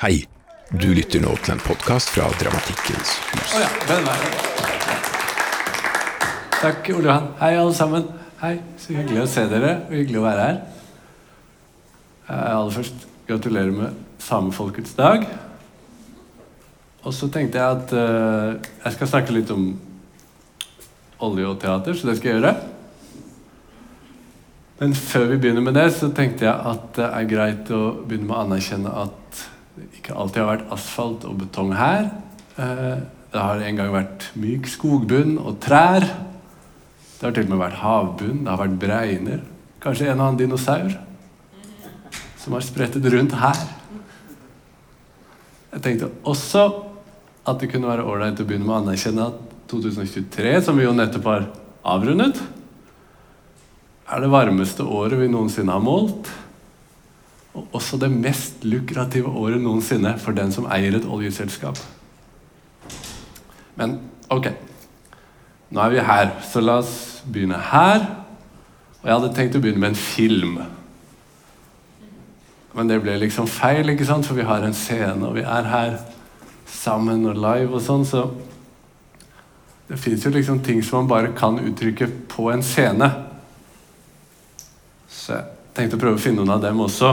Hei, du lytter nå til en podkast fra Dramatikkens hus. Oh, ja, den veien. Takk, Ole Johan. Hei, alle sammen. Hei, Så hyggelig å se dere, og hyggelig å være her. Eh, Aller først gratulerer med samefolkets dag. Og så tenkte jeg at eh, jeg skal snakke litt om olje og teater, så det skal jeg gjøre. Men før vi begynner med det, så tenkte jeg at det er greit å begynne med å anerkjenne at ikke alltid har vært asfalt og betong her. Eh, Det har en gang vært myk skogbunn og trær. Det har til og med vært havbunn, det har vært bregner. Kanskje en og annen dinosaur som har sprettet rundt her. Jeg tenkte også at det kunne være ålreit å begynne med å anerkjenne at 2023, som vi jo nettopp har avrundet, er det varmeste året vi noensinne har målt. Og også det mest lukrative året noensinne for den som eier et oljeselskap. Men ok, nå er vi her, så la oss begynne her. Og jeg hadde tenkt å begynne med en film. Men det ble liksom feil, ikke sant? for vi har en scene, og vi er her sammen og live og sånn, så det fins jo liksom ting som man bare kan uttrykke på en scene. Så jeg tenkte å prøve å finne noen av dem også.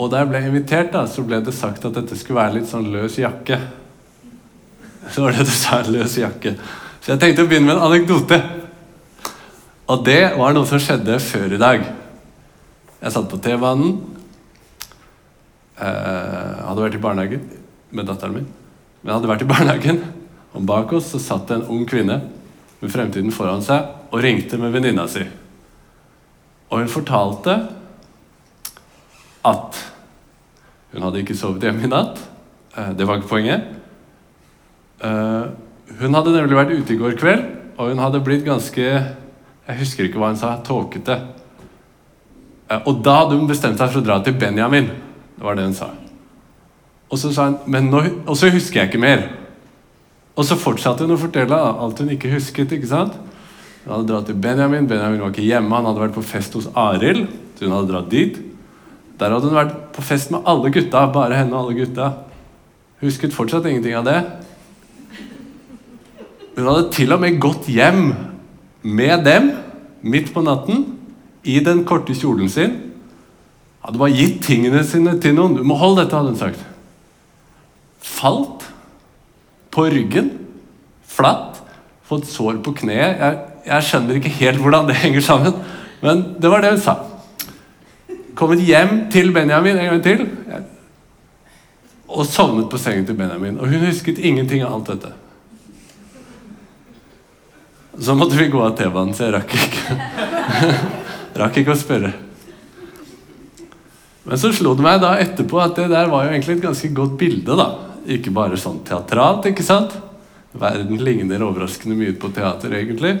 Og da jeg ble invitert, da, så ble det sagt at dette skulle være litt sånn løs jakke. Så var det du sa, løs jakke. Så jeg tenkte å begynne med en anekdote. Og det var noe som skjedde før i dag. Jeg satt på T-banen. Eh, hadde vært i barnehagen med datteren min. Men hadde vært i barnehagen, og bak oss så satt det en ung kvinne med fremtiden foran seg og ringte med venninna si. Og hun fortalte at hun hadde ikke sovet hjemme i natt. Eh, det var ikke poenget. Eh, hun hadde nemlig vært ute i går kveld, og hun hadde blitt ganske Jeg husker ikke hva hun sa. Tåkete. Eh, Og da hadde hun bestemt seg for å dra til Benjamin. Det var det hun sa. Og så sa hun Men nå, og så husker jeg ikke mer. Og så fortsatte hun å fortelle alt hun ikke husket. ikke sant? Hun hadde dratt til Benjamin. Benjamin var ikke hjemme. Han hadde vært på fest hos Arild. Så hun hadde dratt dit. Der hadde hun vært på fest med alle gutta. Bare henne og alle gutta. Husket fortsatt ingenting av det. Hun hadde til og med gått hjem med dem midt på natten i den korte kjolen sin. Hadde bare gitt tingene sine til noen. 'Du må holde dette', hadde hun sagt. Falt på ryggen, flatt, fått sår på kneet. Jeg, jeg skjønner ikke helt hvordan det henger sammen, men det var det hun sa. Kommet hjem til Benjamin en gang til og sovnet på sengen til Benjamin. Og hun husket ingenting av alt dette. Så måtte vi gå av T-banen, så jeg rakk ikke. rakk ikke å spørre. Men så slo det meg da etterpå at det der var jo egentlig et ganske godt bilde. da. Ikke bare sånn teatralt, ikke sant? Verden ligner overraskende mye på teater, egentlig.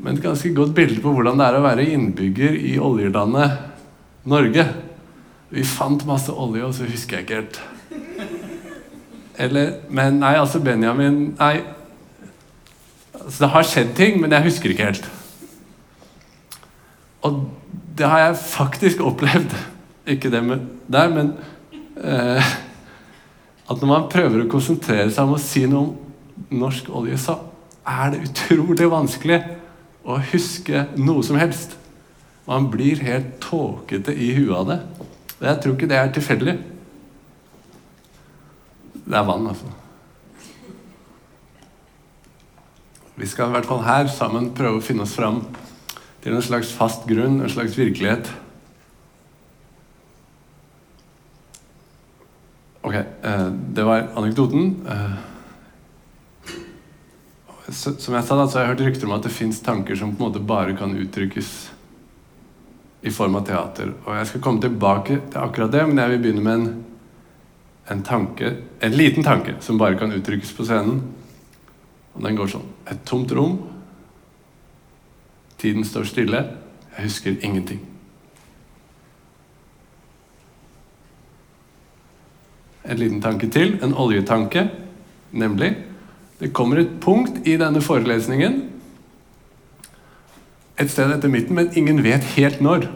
Men et ganske godt bilde på hvordan det er å være innbygger i oljelandet Norge. Vi fant masse olje, og så husker jeg ikke helt. Eller Men nei, altså Benjamin Nei. Altså, det har skjedd ting, men jeg husker ikke helt. Og det har jeg faktisk opplevd. Ikke det med der, men eh, At når man prøver å konsentrere seg om å si noe om norsk olje, så er det utrolig vanskelig å huske noe som helst. Man blir helt tåkete i huet av det. Og jeg tror ikke det er tilfeldig. Det er vann, altså. Vi skal i hvert fall her sammen prøve å finne oss fram til en slags fast grunn, en slags virkelighet. Ok, eh, det var anekdoten. Eh, som jeg sa da, så har jeg hørt rykter om at det fins tanker som på en måte bare kan uttrykkes i form av teater. Og jeg skal komme tilbake til akkurat det, men jeg vil begynne med en, en tanke, en liten tanke som bare kan uttrykkes på scenen. Og den går sånn. Et tomt rom. Tiden står stille. Jeg husker ingenting. En liten tanke til. En oljetanke. Nemlig Det kommer et punkt i denne forelesningen et sted etter midten, men ingen vet helt når.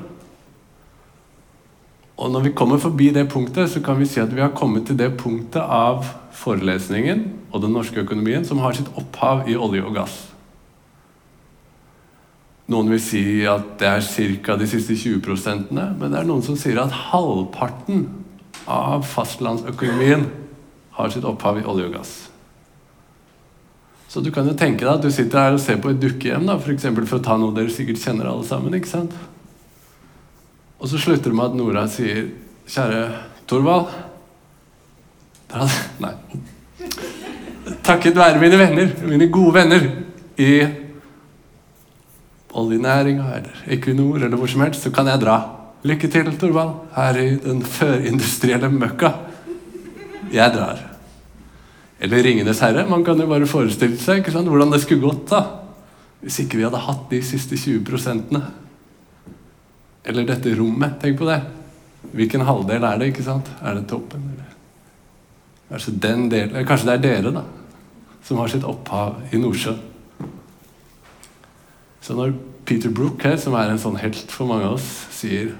Og når vi kommer forbi det punktet, så kan vi si at vi har kommet til det punktet av forelesningen og den norske økonomien som har sitt opphav i olje og gass. Noen vil si at det er ca. de siste 20% men det er noen som sier at halvparten av fastlandsøkonomien har sitt opphav i olje og gass. Så du kan jo tenke deg at du sitter her og ser på et dukkehjem, da, for, eksempel, for å ta noe dere sikkert kjenner alle sammen. ikke sant? Og så slutter det med at Nora sier, 'Kjære Thorvald' Nei. Takket være mine venner, mine gode venner i oljenæringa eller Equinor eller hvor som helst, så kan jeg dra. Lykke til, Thorvald, her i den førindustrielle møkka. Jeg drar. Eller 'Ringenes herre'. Man kan jo bare forestille seg ikke sant, hvordan det skulle gått da, hvis ikke vi hadde hatt de siste 20 prosentene. Eller dette rommet. Tenk på det. Hvilken halvdel er det? ikke sant? Er det toppen? Eller? Kanskje den delen, kanskje det er dere, da, som har sitt opphav i Nordsjøen. Så når Peter Brook her, som er en sånn helt for mange av oss, sier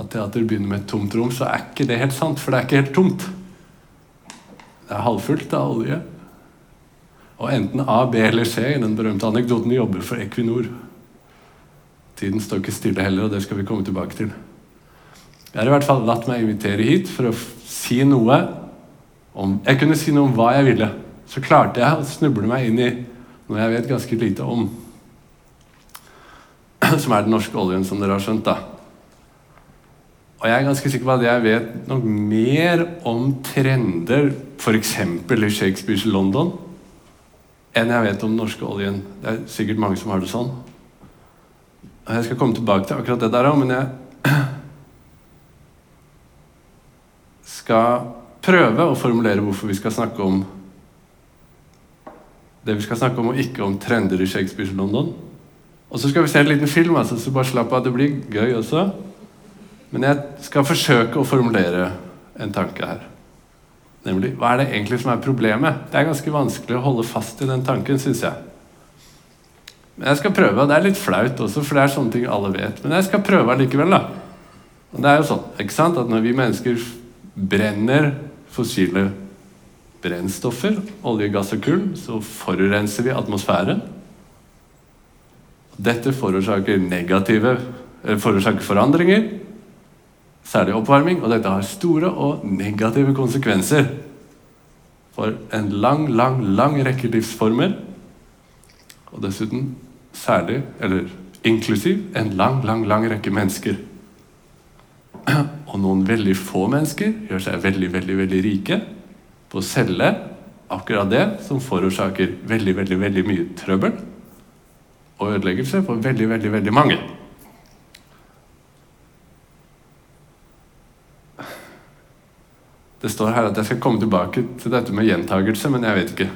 at teater begynner med et tomt rom, så er ikke det helt sant, for det er ikke helt tomt. Det er halvfullt av olje. Og enten A, B eller C i den berømte anekdoten jobber for Equinor. Tiden står ikke stille heller, og det skal vi komme tilbake til. Jeg har i hvert fall latt meg invitere hit for å si noe om Jeg kunne si noe om hva jeg ville. Så klarte jeg å snuble meg inn i noe jeg vet ganske lite om. Som er den norske oljen, som dere har skjønt. da. Og jeg er ganske sikker på at jeg vet nok mer om trender f.eks. i Shakespeares London enn jeg vet om den norske oljen. Det er sikkert mange som har det sånn. Jeg skal komme tilbake til akkurat det der òg, men jeg skal prøve å formulere hvorfor vi skal snakke om det vi skal snakke om, og ikke om trender i Shakespeares London. Og så skal vi se en liten film, altså, så bare slapp av. Det blir gøy også. Men jeg skal forsøke å formulere en tanke her. Nemlig hva er det egentlig som er problemet? Det er ganske vanskelig å holde fast i den tanken, syns jeg. Men jeg skal prøve, og det er litt flaut også, for det er sånne ting alle vet. Men jeg skal prøve allikevel, da. Og det er jo sånn ikke sant, at når vi mennesker brenner fossile brennstoffer, olje, gass og kull, så forurenser vi atmosfæren. Dette forårsaker negative forårsaker forandringer, særlig oppvarming, og dette har store og negative konsekvenser for en lang, lang, lang rekke livsformer. Og dessuten særlig, eller inklusiv, en lang, lang, lang rekke mennesker. Og noen veldig få mennesker gjør seg veldig, veldig, veldig rike på å selge akkurat det som forårsaker veldig, veldig, veldig mye trøbbel og ødeleggelse for veldig, veldig, veldig mange. Det står her at jeg skal komme tilbake til dette med gjentagelse, men jeg vet ikke.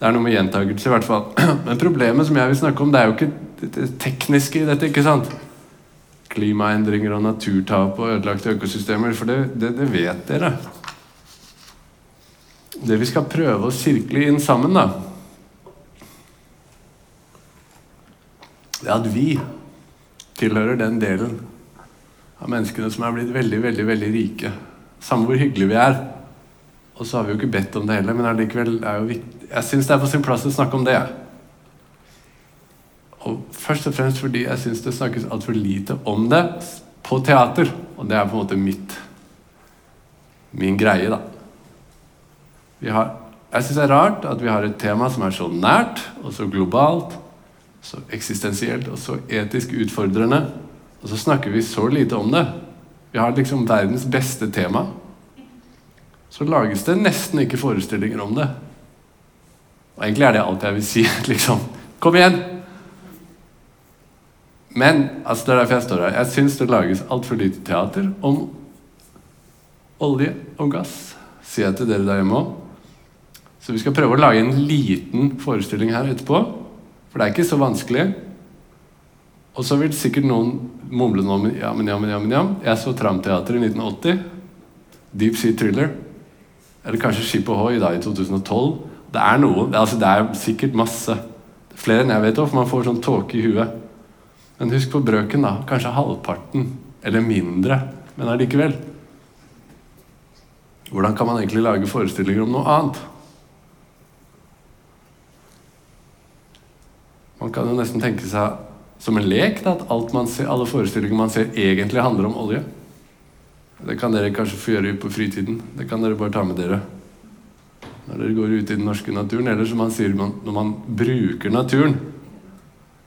Det er noe med gjentagelse, i hvert fall. Men problemet som jeg vil snakke om, det er jo ikke det tekniske i dette. ikke sant? Klimaendringer og naturtap og ødelagte økosystemer, for det, det, det vet dere. Det vi skal prøve å sirkle inn sammen, da Det er at vi tilhører den delen av menneskene som er blitt veldig, veldig, veldig rike. Samme hvor hyggelige vi er. Og så har vi jo ikke bedt om det heller, men allikevel er jo viktig jeg syns det er på sin plass å snakke om det. Og Først og fremst fordi jeg syns det snakkes altfor lite om det på teater. Og det er på en måte mitt min greie, da. Har, jeg syns det er rart at vi har et tema som er så nært og så globalt, så eksistensielt og så etisk utfordrende, og så snakker vi så lite om det. Vi har liksom verdens beste tema. Så lages det nesten ikke forestillinger om det. Og egentlig er det alt jeg vil si. liksom. Kom igjen! Men altså det er derfor jeg står her. Jeg syns det lages altfor lite teater om olje og gass, sier jeg til dere der hjemme òg. Så vi skal prøve å lage en liten forestilling her etterpå. For det er ikke så vanskelig. Og så vil sikkert noen mumle noe om ja, men ja, men ja. Jeg så Tramteater i 1980. Deep Sea Thriller. Eller kanskje Skip Ahoy da i 2012. Det er noe. Altså, det er sikkert masse. Flere enn jeg vet om, for man får sånn tåke i huet. Men husk på brøken, da. Kanskje halvparten eller mindre men allikevel. Hvordan kan man egentlig lage forestillinger om noe annet? Man kan jo nesten tenke seg som en lek da, at ser, alle forestillinger man ser, egentlig handler om olje. Det kan dere kanskje få gjøre på fritiden. Det kan dere bare ta med dere når dere går ut i den norske naturen. Eller som man sier når man bruker naturen.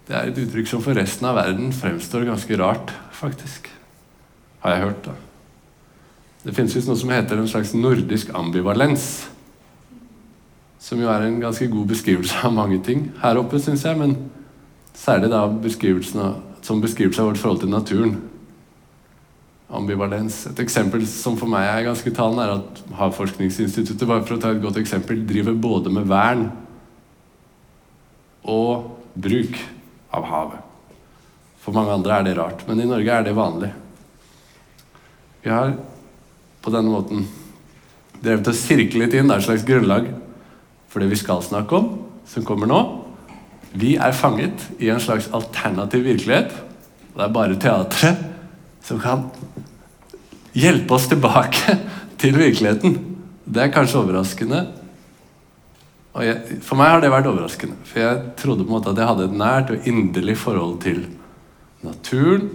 Det er et uttrykk som for resten av verden fremstår ganske rart, faktisk. Har jeg hørt, da. Det finnes visst noe som heter en slags nordisk ambivalens. Som jo er en ganske god beskrivelse av mange ting her oppe, syns jeg. Men særlig da beskrivelsen som beskrivelse av vårt forhold til naturen. Ambivalens. Et eksempel som for meg er ganske talende, er at Havforskningsinstituttet bare for å ta et godt eksempel, driver både med vern og bruk av havet. For mange andre er det rart, men i Norge er det vanlig. Vi har på denne måten drevet og sirklet inn. Et slags grunnlag for det vi skal snakke om, som kommer nå. Vi er fanget i en slags alternativ virkelighet. Det er bare teatret som kan hjelpe oss tilbake til virkeligheten. Det er kanskje overraskende. Jeg, for meg har det vært overraskende. For jeg trodde på en måte at jeg hadde et nært og inderlig forhold til naturen,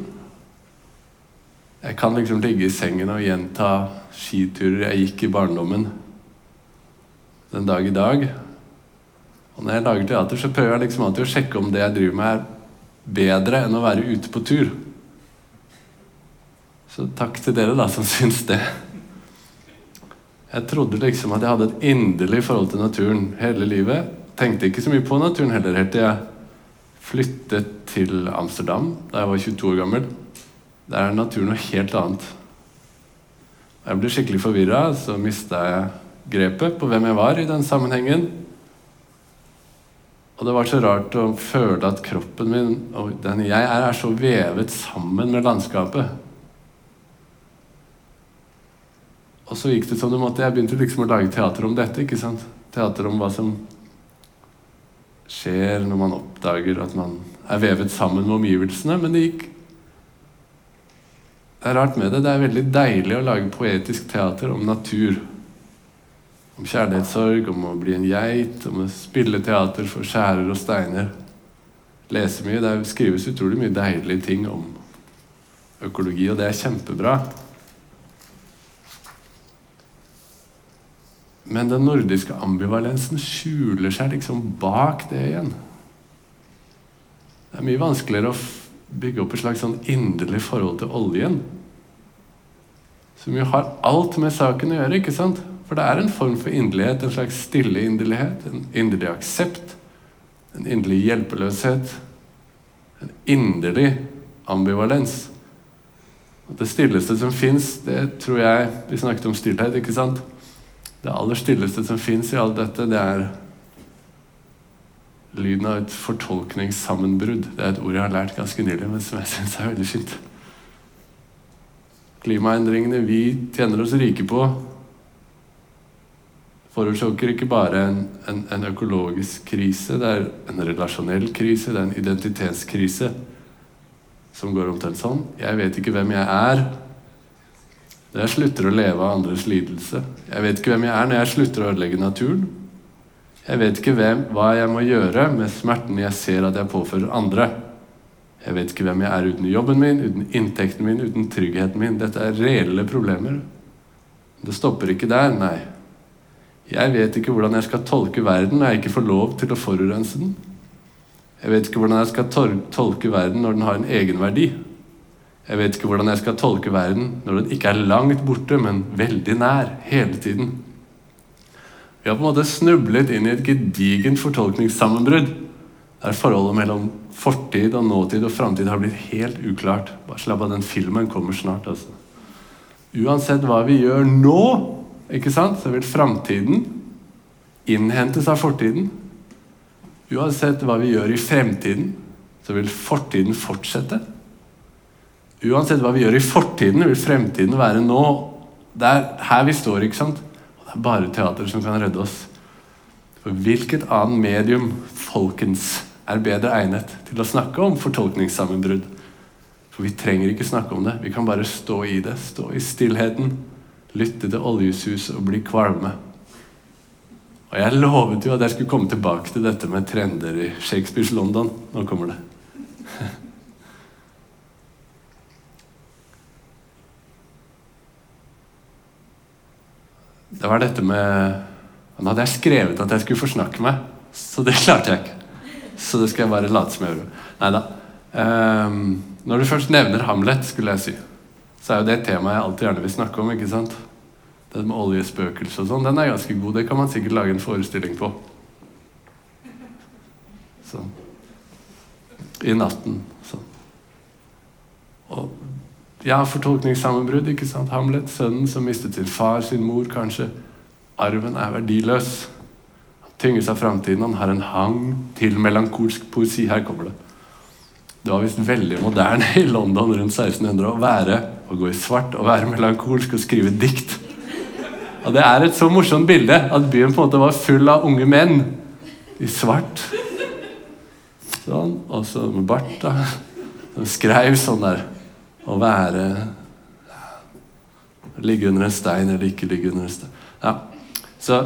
jeg kan liksom ligge i sengen og gjenta skiturer jeg gikk i barndommen den dag i dag. Og når jeg lager teater, så prøver jeg liksom alltid å sjekke om det jeg driver med, er bedre enn å være ute på tur. Så takk til dere da som syns det. Jeg trodde liksom at jeg hadde et inderlig forhold til naturen hele livet. Tenkte ikke så mye på naturen heller helt til jeg flyttet til Amsterdam da jeg var 22 år gammel. Der er naturen noe helt annet. Jeg ble skikkelig forvirra, så mista jeg grepet på hvem jeg var i den sammenhengen. Og det var så rart å føle at kroppen min og den jeg er, er så vevet sammen med landskapet. Og så gikk det som det. Jeg begynte liksom å lage teater om dette. ikke sant? Teater om hva som skjer når man oppdager at man er vevet sammen med omgivelsene. Men det gikk det er rart med det. Det er veldig deilig å lage poetisk teater om natur. Om kjærlighetssorg, om å bli en geit, om å spille teater for skjærer og steiner. Lese mye. Det skrives utrolig mye deilige ting om økologi, og det er kjempebra. Men den nordiske ambivalensen skjuler seg liksom bak det igjen. Det er mye vanskeligere å bygge opp et slags sånn inderlig forhold til oljen. Som jo har alt med saken å gjøre. ikke sant? For det er en form for inderlighet, en slags stille inderlighet. En inderlig aksept. En inderlig hjelpeløshet. En inderlig ambivalens. Og det stilleste som fins, det tror jeg Vi snakket om stillhet, ikke sant? Det aller stilleste som fins i alt dette, det er lyden av et fortolkningssammenbrudd. Det er et ord jeg har lært ganske nylig, men som jeg syns er veldig fint. Klimaendringene vi tjener oss rike på, forårsaker ikke bare en, en, en, økologisk krise, det er en relasjonell krise, det er en identitetskrise som går omtrent sånn. Jeg vet ikke hvem jeg er når jeg slutter å leve av andres lidelse. Jeg vet ikke hvem jeg er når jeg slutter å ødelegge naturen. Jeg vet ikke hvem, hva jeg må gjøre med smerten jeg ser at jeg påfører andre. Jeg vet ikke hvem jeg er uten jobben min, uten inntekten min, uten tryggheten min. Dette er reelle problemer. Det stopper ikke der, nei. Jeg vet ikke hvordan jeg skal tolke verden når jeg ikke får lov til å forurense den. Jeg vet ikke hvordan jeg skal tolke verden når den har en egenverdi. Jeg vet ikke hvordan jeg skal tolke verden når den ikke er langt borte, men veldig nær hele tiden. Vi har på en måte snublet inn i et gedigent fortolkningssammenbrudd. Der forholdet mellom fortid og nåtid og framtid har blitt helt uklart. Bare slapp av, den filmen kommer snart. altså. Uansett hva vi gjør nå, ikke sant, så vil framtiden innhentes av fortiden. Uansett hva vi gjør i fremtiden, så vil fortiden fortsette. Uansett hva vi gjør i fortiden, vil fremtiden være nå. Det er her vi står. ikke sant? Det er bare teater som kan redde oss. For hvilket annet medium, folkens, er bedre egnet til å snakke om fortolkningssammenbrudd? For vi trenger ikke snakke om det. Vi kan bare stå i det. Stå i stillheten. Lytte til oljesuset og bli kvalme. Og jeg lovet jo at jeg skulle komme tilbake til dette med trender i Shakespeares London. Nå kommer det. Det var dette med Nå hadde jeg skrevet at jeg skulle forsnakke meg, så det klarte jeg ikke. Så det skal jeg bare late som jeg gjorde. Nei da. Um, når du først nevner Hamlet, skulle jeg si, så er jo det et tema jeg alltid gjerne vil snakke om. ikke sant? Det med oljespøkelse og sånn, den er ganske god. Det kan man sikkert lage en forestilling på. Sånn. I natten. Sånn. Og ja, fortolkningssammenbrudd. ikke sant? Hamlet, sønnen som mistet sin far, sin mor, kanskje. Arven er verdiløs. Han tynges av framtiden. Han har en hang til melankolsk poesi. Her kommer det. Det var visst veldig moderne i London rundt 1600 å være å gå i svart og være melankolsk og skrive dikt. Og Det er et så morsomt bilde at byen på en måte var full av unge menn i svart. Sånn, Og så med bart. da. De skrev sånn der Å være Ligge under en stein eller ikke ligge under en stein. Ja. Så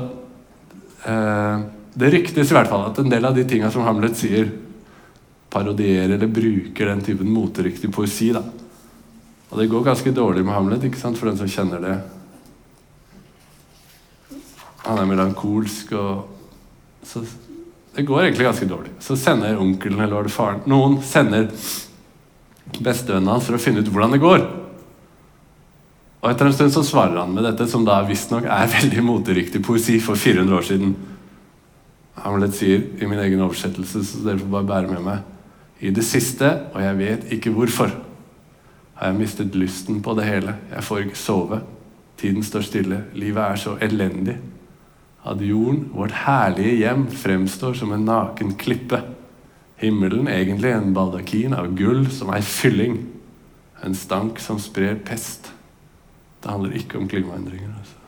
eh, Det ryktes i hvert fall at en del av de tinga som Hamlet sier, parodierer eller bruker den typen moteriktig poesi. da. Og det går ganske dårlig med Hamlet, ikke sant, for den som kjenner det. Han er melankolsk og så Det går egentlig ganske dårlig. Så sender onkelen eller var det faren Noen sender bestevennen hans for å finne ut hvordan det går. Og etter en stund så svarer han med dette, som da visstnok er veldig moteriktig poesi for 400 år siden. Hamlet sier i min egen oversettelse, så dere får bare bære med meg I det siste, og jeg vet ikke hvorfor, har jeg mistet lysten på det hele. Jeg får ikke sove. Tiden står stille. Livet er så elendig at jorden, vårt herlige hjem, fremstår som en naken klippe. Himmelen egentlig en baldakin av gull som ei fylling. En stank som sprer pest. Det handler ikke om klimaendringer. Altså.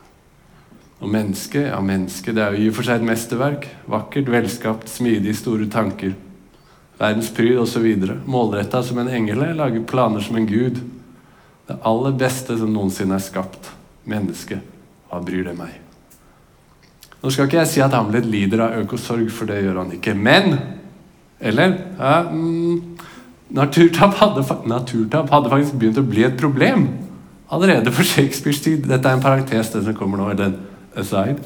Og mennesket, ja, mennesket, det er jo i og for seg et mesterverk. Vakkert, velskapt, smidig, store tanker. Verdens pryd osv. Målretta som en engel, lager planer som en gud. Det aller beste som noensinne er skapt. Mennesket. Hva bryr det meg? Nå skal ikke jeg si at Hamlet lider av økosorg, for det gjør han ikke. Men Eller ja, mm, naturtap, hadde, naturtap hadde faktisk begynt å bli et problem allerede for Shakespeares tid. Dette er en parentes, det som kommer nå. eller en aside.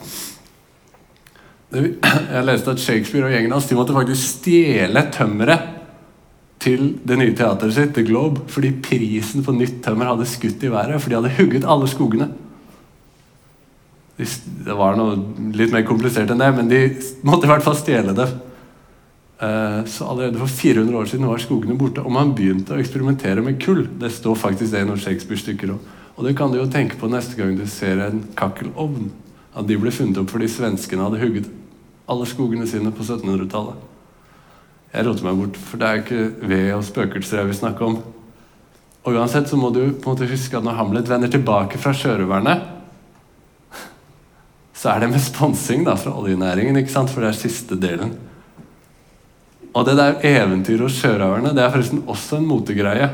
Jeg leste at Shakespeare og gjengen hans de måtte faktisk stjele tømmeret til det nye teateret sitt, The Globe, fordi prisen på nytt tømmer hadde skutt i været. For de hadde hugget alle skogene. Det var noe litt mer komplisert enn det, men de måtte i hvert fall stjele det. Eh, så allerede for 400 år siden var skogene borte, og man begynte å eksperimentere med kull. Det står faktisk det i noen Shakespeare-stykker òg. Og det kan du jo tenke på neste gang du ser en kakkelovn. At de ble funnet opp fordi svenskene hadde hugget alle skogene sine på 1700-tallet. Jeg roter meg bort, for det er ikke ved og spøkelser jeg vil snakke om. Og uansett så må du på en måte huske at når Hamlet vender tilbake fra sjørøverne så er det med sponsing da, fra oljenæringen, ikke sant? for det er siste delen. Og det der eventyret hos sjørøverne det er forresten også en motegreie.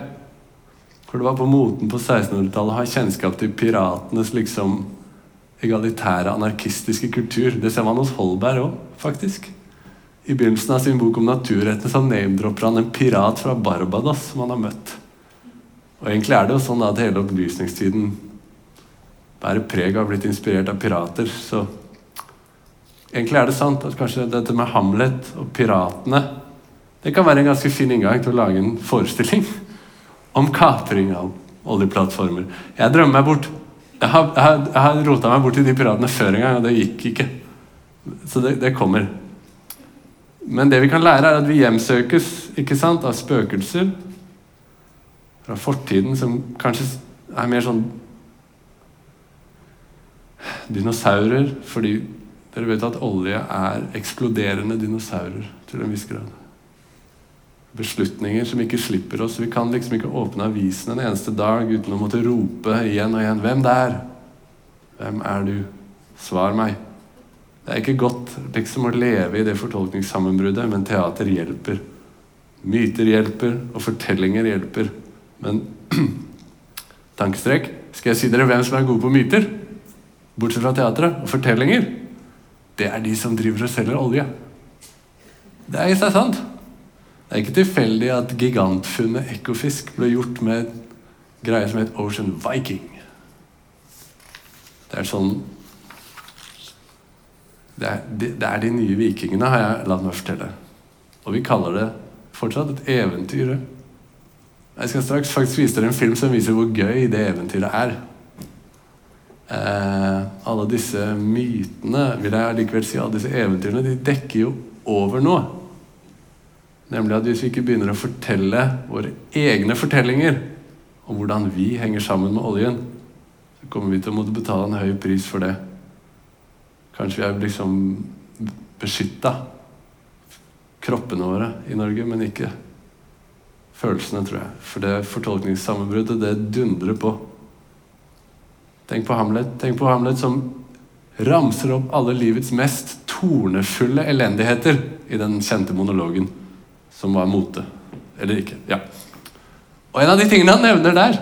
For det var på moten på 1600-tallet å ha kjennskap til piratenes liksom egalitære, anarkistiske kultur. Det ser man hos Holberg òg, faktisk. I begynnelsen av sin bok om naturretten så name-dropper han en pirat fra Barbados som han har møtt. Og egentlig er det jo sånn at hele opplysningstiden bærer preg av å blitt inspirert av pirater. Så egentlig er det sant at kanskje dette med Hamlet og piratene det kan være en ganske fin inngang til å lage en forestilling om kapring av oljeplattformer. Jeg drømmer meg bort. Jeg har, jeg har rota meg bort til de piratene før en gang, og det gikk ikke. Så det, det, kommer. Men det vi kan lære, er at vi hjemsøkes ikke sant, av spøkelser fra fortiden som kanskje er mer sånn dinosaurer fordi dere vet at olje er eksploderende dinosaurer til en viss grad. Beslutninger som ikke slipper oss. Vi kan liksom ikke åpne avisen en eneste dag uten å måtte rope igjen og igjen 'Hvem der? Hvem er du? Svar meg.' Det er ikke godt liksom å leve i det fortolkningssammenbruddet, men teater hjelper. Myter hjelper, og fortellinger hjelper. Men tankestrek Skal jeg si dere hvem som er gode på myter? Bortsett fra teatret og fortellinger. Det er de som driver og selger olje. Det er i seg sant. Det er ikke tilfeldig at gigantfunnet Ekofisk ble gjort med greie som het Ocean Viking. Det er sånn det er, det er, de nye vikingene, har jeg latt meg fortelle. Og vi kaller det fortsatt et eventyr. Jeg skal straks faktisk vise dere en film som viser hvor gøy det eventyret er. Eh, alle disse mytene, vil jeg likevel si, alle disse eventyrene, de dekker jo over noe. Nemlig at hvis vi ikke begynner å fortelle våre egne fortellinger om hvordan vi henger sammen med oljen, så kommer vi til å måtte betale en høy pris for det. Kanskje vi er liksom beskytta. Kroppene våre i Norge, men ikke følelsene, tror jeg. For det fortolkningssammenbruddet, det dundrer på. Tenk på Hamlet. Tenk på Hamlet som ramser opp alle livets mest tornefulle elendigheter i den kjente monologen som var mote. Eller ikke. Ja. Og en av de tingene han nevner der,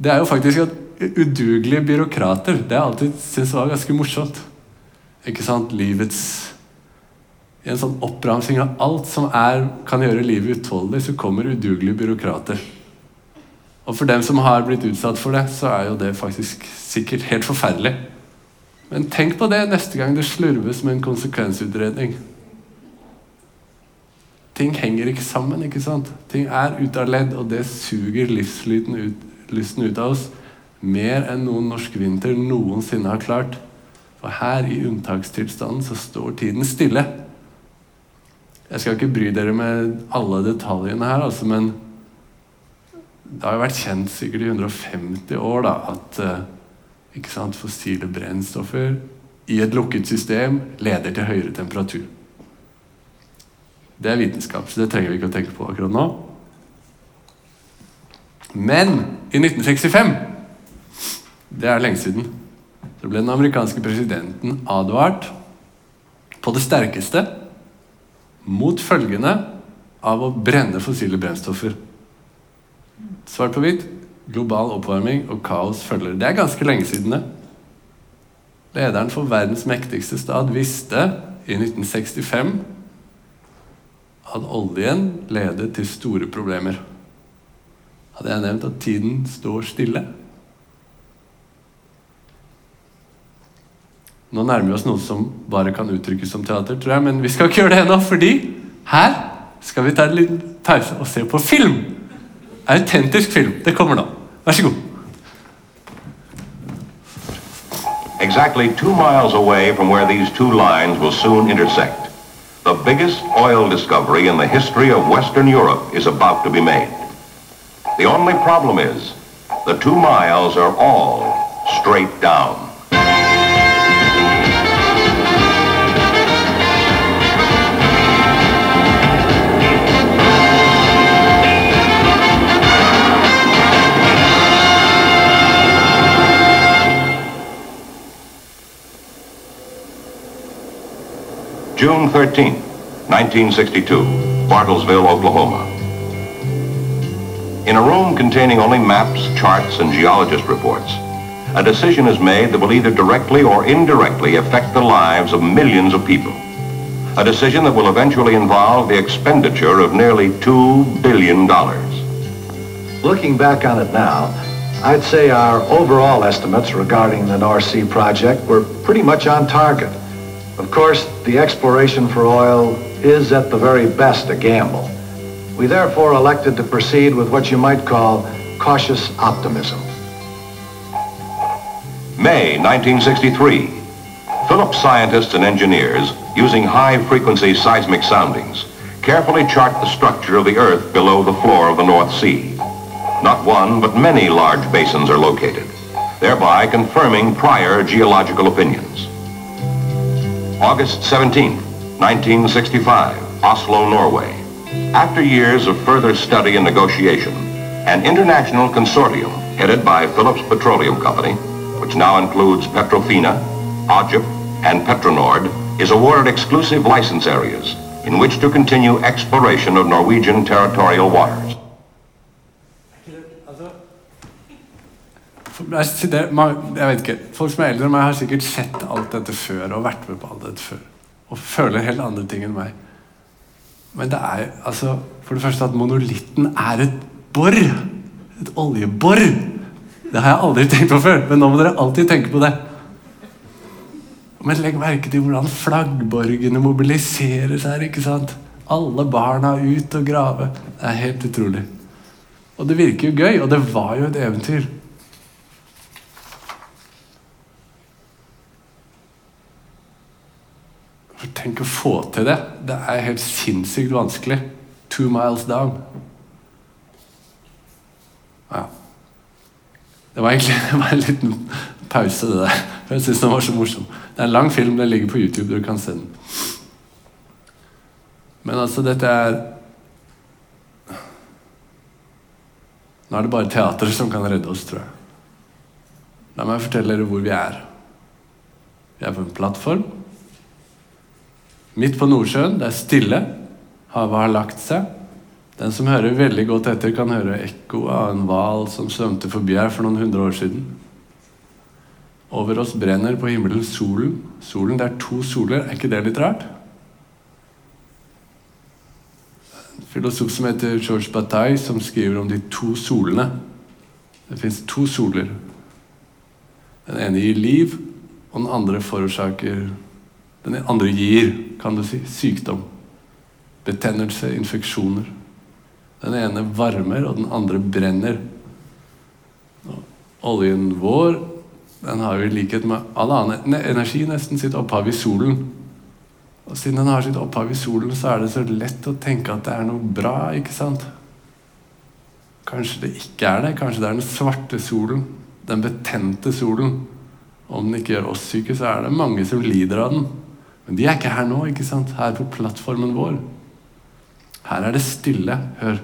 det er jo faktisk at udugelige byråkrater Det har jeg alltid syntes var ganske morsomt. Ikke sant? Livets en sånn oppramsing av alt som er, kan gjøre livet utholdelig, så kommer udugelige byråkrater. Og for dem som har blitt utsatt for det, så er jo det faktisk sikkert helt forferdelig. Men tenk på det neste gang det slurves med en konsekvensutredning. Ting henger ikke sammen. ikke sant? Ting er ute av ledd, og det suger livslysten ut, ut av oss mer enn noen norsk vinter noensinne har klart. For her i unntakstilstanden så står tiden stille. Jeg skal ikke bry dere med alle detaljene her, altså, men det har jo vært kjent sikkert i 150 år da, at ikke sant, fossile brennstoffer i et lukket system leder til høyere temperatur. Det er vitenskap, så det trenger vi ikke å tenke på akkurat nå. Men i 1965 Det er lenge siden. Så ble den amerikanske presidenten advart på det sterkeste mot følgene av å brenne fossile brennstoffer. Svart på hvitt global oppvarming og kaos følger. Det er ganske lenge siden. det. Lederen for verdens mektigste stat visste i 1965 at oljen leder til store problemer. Hadde jeg nevnt at tiden står stille? Nå nærmer vi oss noe som bare kan uttrykkes som teater, tror jeg, men vi skal ikke gjøre det ennå, fordi her skal vi ta en liten pause og se på film. Autentisk film. Det kommer nå. Vær så god. Exactly two miles away from where these two lines will soon intersect. The biggest oil discovery in the history of Western Europe is about to be made. The only problem is the two miles are all straight down. June 13, 1962, Bartlesville, Oklahoma. In a room containing only maps, charts, and geologist reports, a decision is made that will either directly or indirectly affect the lives of millions of people. A decision that will eventually involve the expenditure of nearly $2 billion. Looking back on it now, I'd say our overall estimates regarding the North Sea project were pretty much on target. Of course, the exploration for oil is at the very best a gamble. We therefore elected to proceed with what you might call cautious optimism. May 1963. Phillips scientists and engineers, using high-frequency seismic soundings, carefully chart the structure of the Earth below the floor of the North Sea. Not one, but many large basins are located, thereby confirming prior geological opinions. August 17, 1965, Oslo, Norway. After years of further study and negotiation, an international consortium headed by Phillips Petroleum Company, which now includes Petrofina, Ogip, and Petronord, is awarded exclusive license areas in which to continue exploration of Norwegian territorial waters. Det, jeg vet ikke, Folk som er eldre enn meg, har sikkert sett alt dette før og vært med på alt dette før. Og føler helt andre ting enn meg. Men det er altså For det første at monolitten er et bor. Et oljebor. Det har jeg aldri tenkt på før, men nå må dere alltid tenke på det. Men legg merke til hvordan flaggborgene mobiliseres her. ikke sant? Alle barna ut og grave. Det er helt utrolig. Og det virker jo gøy, og det var jo et eventyr. Tenk å få til det. Det er helt sinnssykt vanskelig. Two miles down. Ja. Det var egentlig det var en liten pause, det der. Jeg syns den var så morsom. Det er en lang film, den ligger på YouTube. Du kan se den. Men altså, dette er Nå er det bare teateret som kan redde oss, tror jeg. La meg fortelle dere hvor vi er. Vi er på en plattform. Midt på Nordsjøen. Det er stille. Havet har lagt seg. Den som hører veldig godt etter, kan høre ekko av en hval som svømte forbi her for noen hundre år siden. Over oss brenner på himmelen solen. Solen, Det er to soler. Er ikke det litt rart? En filosof som heter George Bataille, som skriver om de to solene. Det fins to soler. Den ene gir liv, og den andre forårsaker Den andre gir, kan du si, sykdom. Betennelse, infeksjoner. Den ene varmer, og den andre brenner. Oljen vår den har jo i likhet med all annen energi nesten sitt opphav i solen. Og siden den har sitt opphav i solen, så er det så lett å tenke at det er noe bra. ikke sant? Kanskje det ikke er det. Kanskje det er den svarte solen. Den betente solen. Om den ikke gjør oss syke, så er det mange som lider av den. Men de er ikke her nå, ikke sant? Her på plattformen vår. Her er det stille. Hør.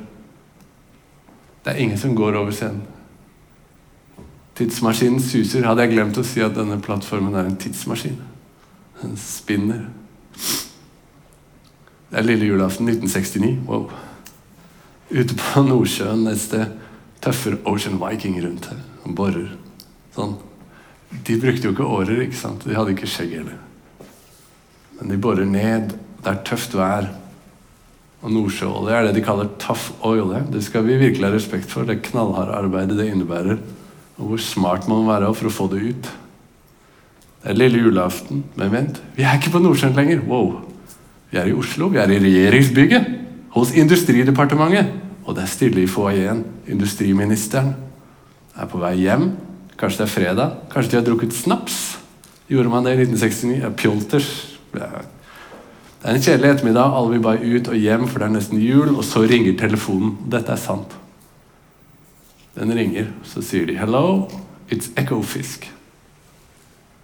Det er ingen som går over scenen. Tidsmaskinen suser. Hadde jeg glemt å si at denne plattformen er en tidsmaskin. Den spinner. Det er lille julaften 1969. Wow. Ute på Nordsjøen et sted tøffer Ocean Viking rundt her og borer. Sånn. De brukte jo ikke årer, ikke sant? De hadde ikke skjegg heller. Men de borer ned. Det er tøft vær. Og nordsjøolje er det de kaller tough oil. Det skal vi virkelig ha respekt for. Det knallharde arbeidet det innebærer. Og hvor smart man må være for å få det ut. Det er lille julaften, men vent, vi er ikke på Nordsjøen lenger. Wow. Vi er i Oslo, vi er i regjeringsbygget. Hos Industridepartementet. Og det er stille i foajeen. Industriministeren er på vei hjem. Kanskje det er fredag. Kanskje de har drukket snaps. Gjorde man det i 1969? Ja, Pjolters. Det er en kjedelig ettermiddag. Alle vil bare ut og hjem, for det er nesten jul. Og så ringer telefonen. Dette er sant. Den ringer. Så sier de 'Hello, it's Ekofisk'.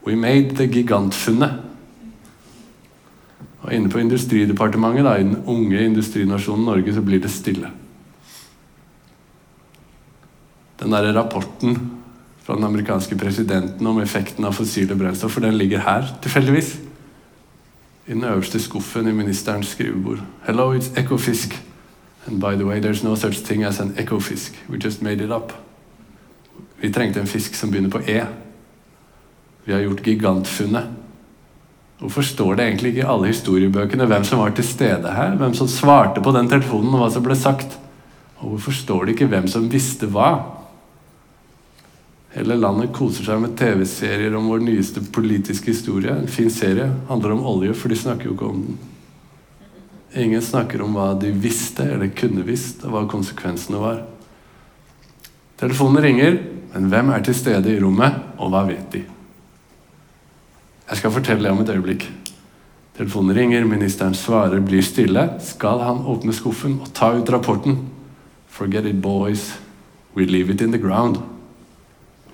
We made the gigantfunnet. Og inne på Industridepartementet, da, i den unge industrinasjonen Norge, så blir det stille. Den der rapporten fra den amerikanske presidenten om effekten av fossile brennstoffer, den ligger her, tilfeldigvis. I den øverste skuffen i ministerens skrivebord. Hello, it's Ekofisk. And by the way, there's no such thing as an Ekofisk. We just made it up. Vi trengte en fisk som begynner på E. Vi har gjort gigantfunnet. Hvorfor står det egentlig ikke i alle historiebøkene hvem som var til stede her? Hvem som svarte på den telefonen, og hva som ble sagt? Og hvorfor står det ikke hvem som visste hva? Hele landet koser seg med TV-serier om vår nyeste politiske historie. En fin serie. Handler om olje, for de snakker jo ikke om den. Ingen snakker om hva de visste eller kunne visst, og hva konsekvensene var. Telefonen ringer, men hvem er til stede i rommet, og hva vet de? Jeg skal fortelle om et øyeblikk. Telefonen ringer, ministeren svarer, blir stille. Skal han åpne skuffen og ta ut rapporten? Forget it, boys. We leave it in the ground.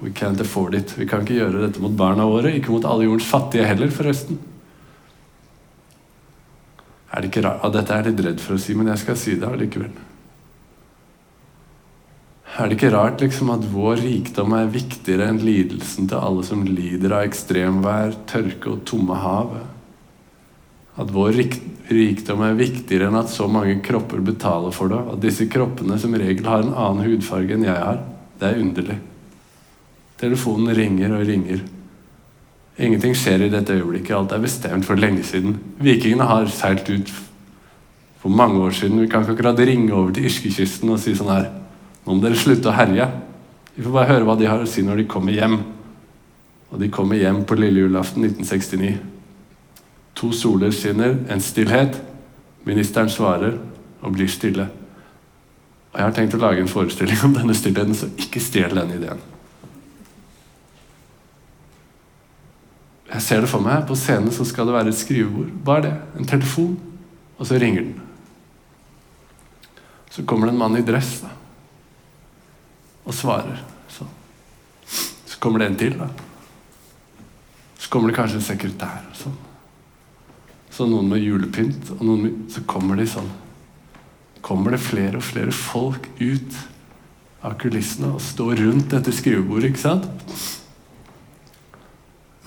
We can't afford it. Vi kan ikke gjøre dette mot barna våre, ikke mot alle jordens fattige heller, forresten. Er det ikke rart? Ja, dette er jeg litt redd for å si, men jeg skal si det allikevel. Er det ikke rart liksom at vår rikdom er viktigere enn lidelsen til alle som lider av ekstremvær, tørke og tomme hav? At vår rikdom er viktigere enn at så mange kropper betaler for det? At disse kroppene som regel har en annen hudfarge enn jeg har? Det er underlig. Telefonen ringer og ringer. Ingenting skjer i dette øyeblikket. Alt er bestemt for lenge siden. Vikingene har seilt ut for mange år siden. Vi kan ikke akkurat ringe over til irskekysten og si sånn her Nå må dere slutte å herje. Vi får bare høre hva de har å si når de kommer hjem. Og de kommer hjem på lille julaften 1969. To soler skinner, en stillhet. Ministeren svarer og blir stille. Og jeg har tenkt å lage en forestilling om denne stillheten, så ikke stjel den ideen. Jeg ser det for meg. På scenen så skal det være et skrivebord. Hva er det? En telefon. Og så ringer den. Så kommer det en mann i dress da. og svarer. Så. så kommer det en til. da. Så kommer det kanskje en sekretær. og sånn. Så noen med julepynt, og noen med, så kommer de sånn. Kommer det flere og flere folk ut av kulissene og står rundt dette skrivebordet, ikke sant?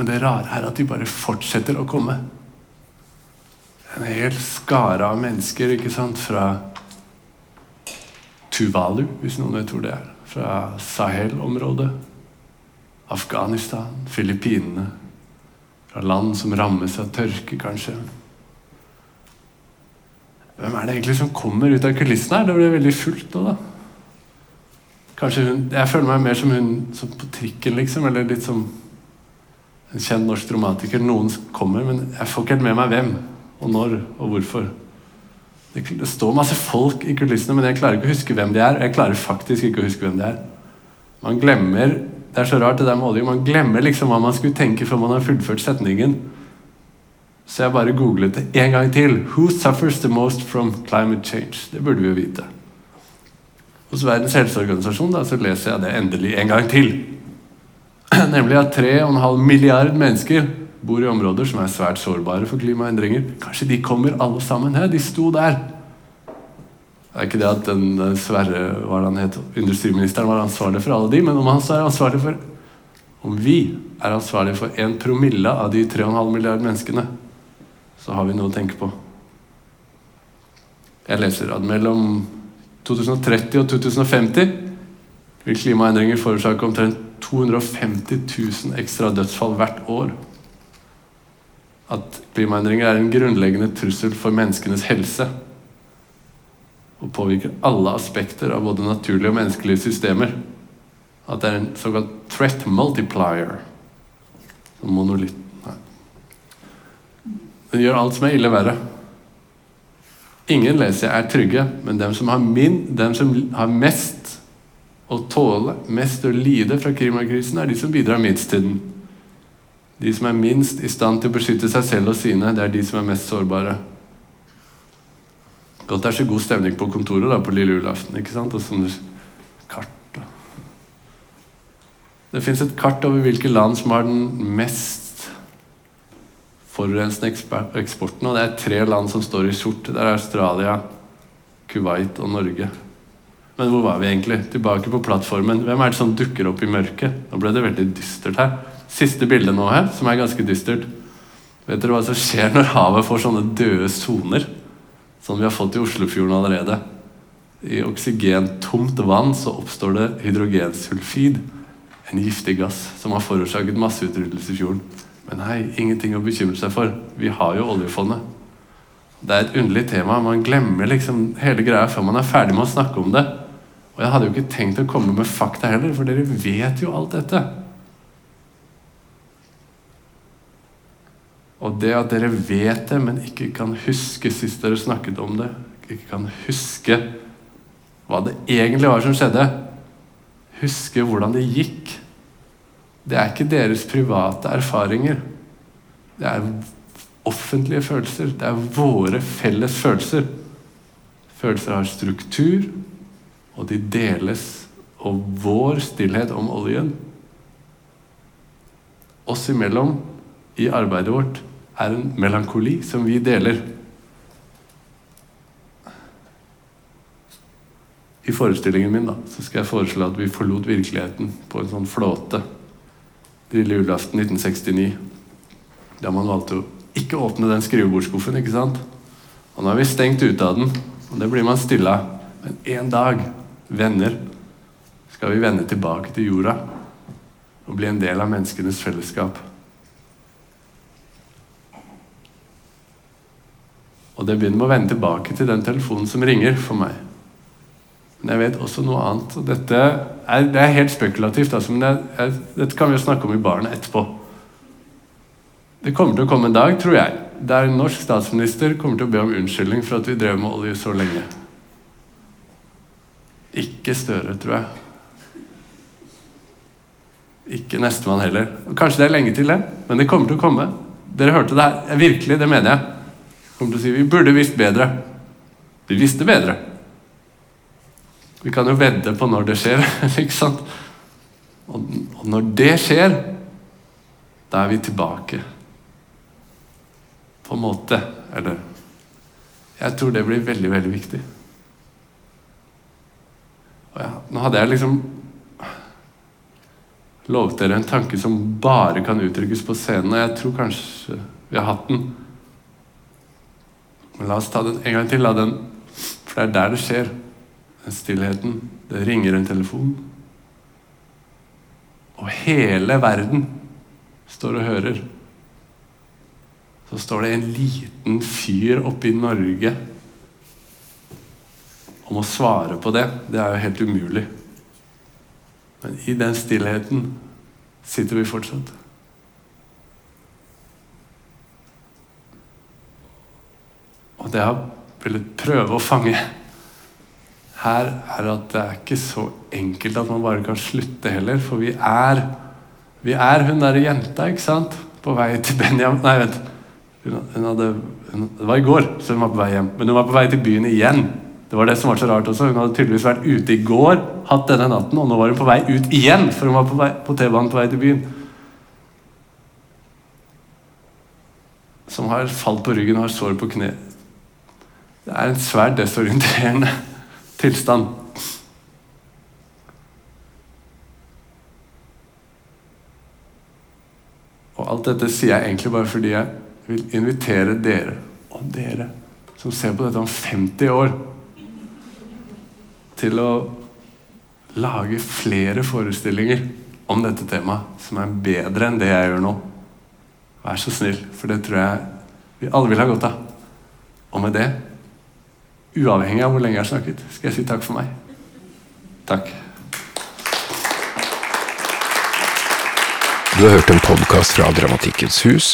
Men det rare er at de bare fortsetter å komme. En hel skare av mennesker ikke sant? fra Tuvalu, hvis noen vet hvor det er. Fra Sahel-området. Afghanistan, Filippinene. Fra land som rammes av tørke, kanskje. Hvem er det egentlig som kommer ut av kulissene her? Det ble veldig fullt nå, da. Kanskje hun, Jeg føler meg mer som hun som på trikken, liksom. Eller litt som en kjent norsk dramatiker. Noen kommer, men jeg får ikke helt med meg hvem og når og hvorfor. Det, det står masse folk i kulissene, men jeg klarer ikke å huske hvem de er. Jeg klarer faktisk ikke å huske hvem de er. Man glemmer det er så rart det der med olje. Man glemmer liksom hva man skulle tenke før man har fullført setningen. Så jeg bare googlet det en gang til. Who suffers the most from climate change? Det burde vi jo vite. Hos Verdens helseorganisasjon da, så leser jeg det endelig en gang til. Nemlig at 3,5 milliard mennesker bor i områder som er svært sårbare for klimaendringer. Kanskje de kommer alle sammen? her? de sto der. Det er ikke det at den eh, Sverre hva han het, industriministeren var ansvarlig for alle de, men om han er ansvarlig for Om vi er ansvarlig for en promille av de 3,5 milliard menneskene, så har vi noe å tenke på. Jeg leser at mellom 2030 og 2050 vil klimaendringer forårsake omtrent 250 000 ekstra dødsfall hvert år. At klimaendringer er en grunnleggende trussel for menneskenes helse og påvirker alle aspekter av både naturlige og menneskelige systemer. At det er en såkalt threat multiplier. Som monolitt Nei. Den gjør alt som er ille, verre. Ingen leser jeg er trygge, men dem som har, min, dem som har mest å tåle, mest å lide fra klimakrisen, er de som bidrar minst til den. De som er minst i stand til å beskytte seg selv og sine, det er de som er mest sårbare. Godt det er så god stemning på kontoret da, på lille julaften. ikke sant? Og sånne kart. Da. Det fins et kart over hvilke land som har den mest forurensende eksporten. Og det er tre land som står i sort. Det er Australia, Kuwait og Norge. Men hvor var vi egentlig? Tilbake på plattformen. Hvem er det som dukker opp i mørket? Nå ble det veldig dystert her. Siste bilde nå her, som er ganske dystert. Vet dere hva som skjer når havet får sånne døde soner? som vi har fått i Oslofjorden allerede. I oksygentomt vann så oppstår det hydrogensulfid, en giftig gass som har forårsaket masseutryddelse i fjorden. Men hei, ingenting å bekymre seg for. Vi har jo oljefondet. Det er et underlig tema. Man glemmer liksom hele greia før man er ferdig med å snakke om det. Og jeg hadde jo ikke tenkt å komme med fakta heller, for dere vet jo alt dette. Og det at dere vet det, men ikke kan huske sist dere snakket om det, ikke kan huske hva det egentlig var som skjedde, huske hvordan det gikk, det er ikke deres private erfaringer. Det er offentlige følelser. Det er våre felles følelser. Følelser har struktur, og de deles. Og vår stillhet om oljen oss imellom i arbeidet vårt er en melankoli som vi deler. I forestillingen min da, så skal jeg foreslå at vi forlot virkeligheten på en sånn flåte lille julaften 1969. Da man valgte å ikke åpne den skrivebordsskuffen. ikke sant? Og nå er vi stengt ute av den, og det blir man stille av. Men en dag, venner, skal vi vende tilbake til jorda. og bli en del av menneskenes fellesskap. Og det begynner med å vende tilbake til den telefonen som ringer for meg. Men jeg vet også noe annet. og Dette er, det er helt spekulativt, altså, men jeg, jeg, dette kan vi jo snakke om i baren etterpå. Det kommer til å komme en dag, tror jeg, der en norsk statsminister kommer til å be om unnskyldning for at vi drev med olje så lenge. Ikke Støre, tror jeg. Ikke nestemann heller. Kanskje det er lenge til det, men det kommer til å komme. Dere hørte det her. Virkelig, det mener jeg. Kommer til å si Vi burde visst bedre. Vi visste bedre. Vi kan jo vedde på når det skjer, ikke sant? Og, når det skjer, da er vi tilbake. På en måte. Eller Jeg tror det blir veldig, veldig viktig. Ja, nå hadde jeg liksom lovet dere en tanke som bare kan uttrykkes på scenen, og jeg tror kanskje vi har hatt den. Men la oss ta den en gang til, den, for det er der det skjer. Den stillheten. Det ringer en telefon. Og hele verden står og hører. Så står det en liten fyr oppe i Norge om å svare på det. Det er jo helt umulig. Men i den stillheten sitter vi fortsatt. Og det jeg har villet prøve å fange her, er at det er ikke så enkelt at man bare kan slutte heller. For vi er vi er hun derre jenta, ikke sant? På vei til Benjamin Nei, vent. Hun, hadde, hun, det var i går, så hun var på vei hjem. Men hun var på vei til byen igjen. Det var det som var så rart også. Hun hadde tydeligvis vært ute i går, hatt denne natten, og nå var hun på vei ut igjen, for hun var på, T-banen på vei til byen. Som har falt på ryggen og har sår på kne. Det er en svært desorienterende tilstand. Og alt dette sier jeg egentlig bare fordi jeg vil invitere dere og dere som ser på dette om 50 år, til å lage flere forestillinger om dette temaet som er bedre enn det jeg gjør nå. Vær så snill, for det tror jeg vi alle vil ha godt av. Og med det, uavhengig av hvor lenge jeg har snakket, skal jeg si takk for meg. Takk. Du har hørt en podkast fra Dramatikkens hus.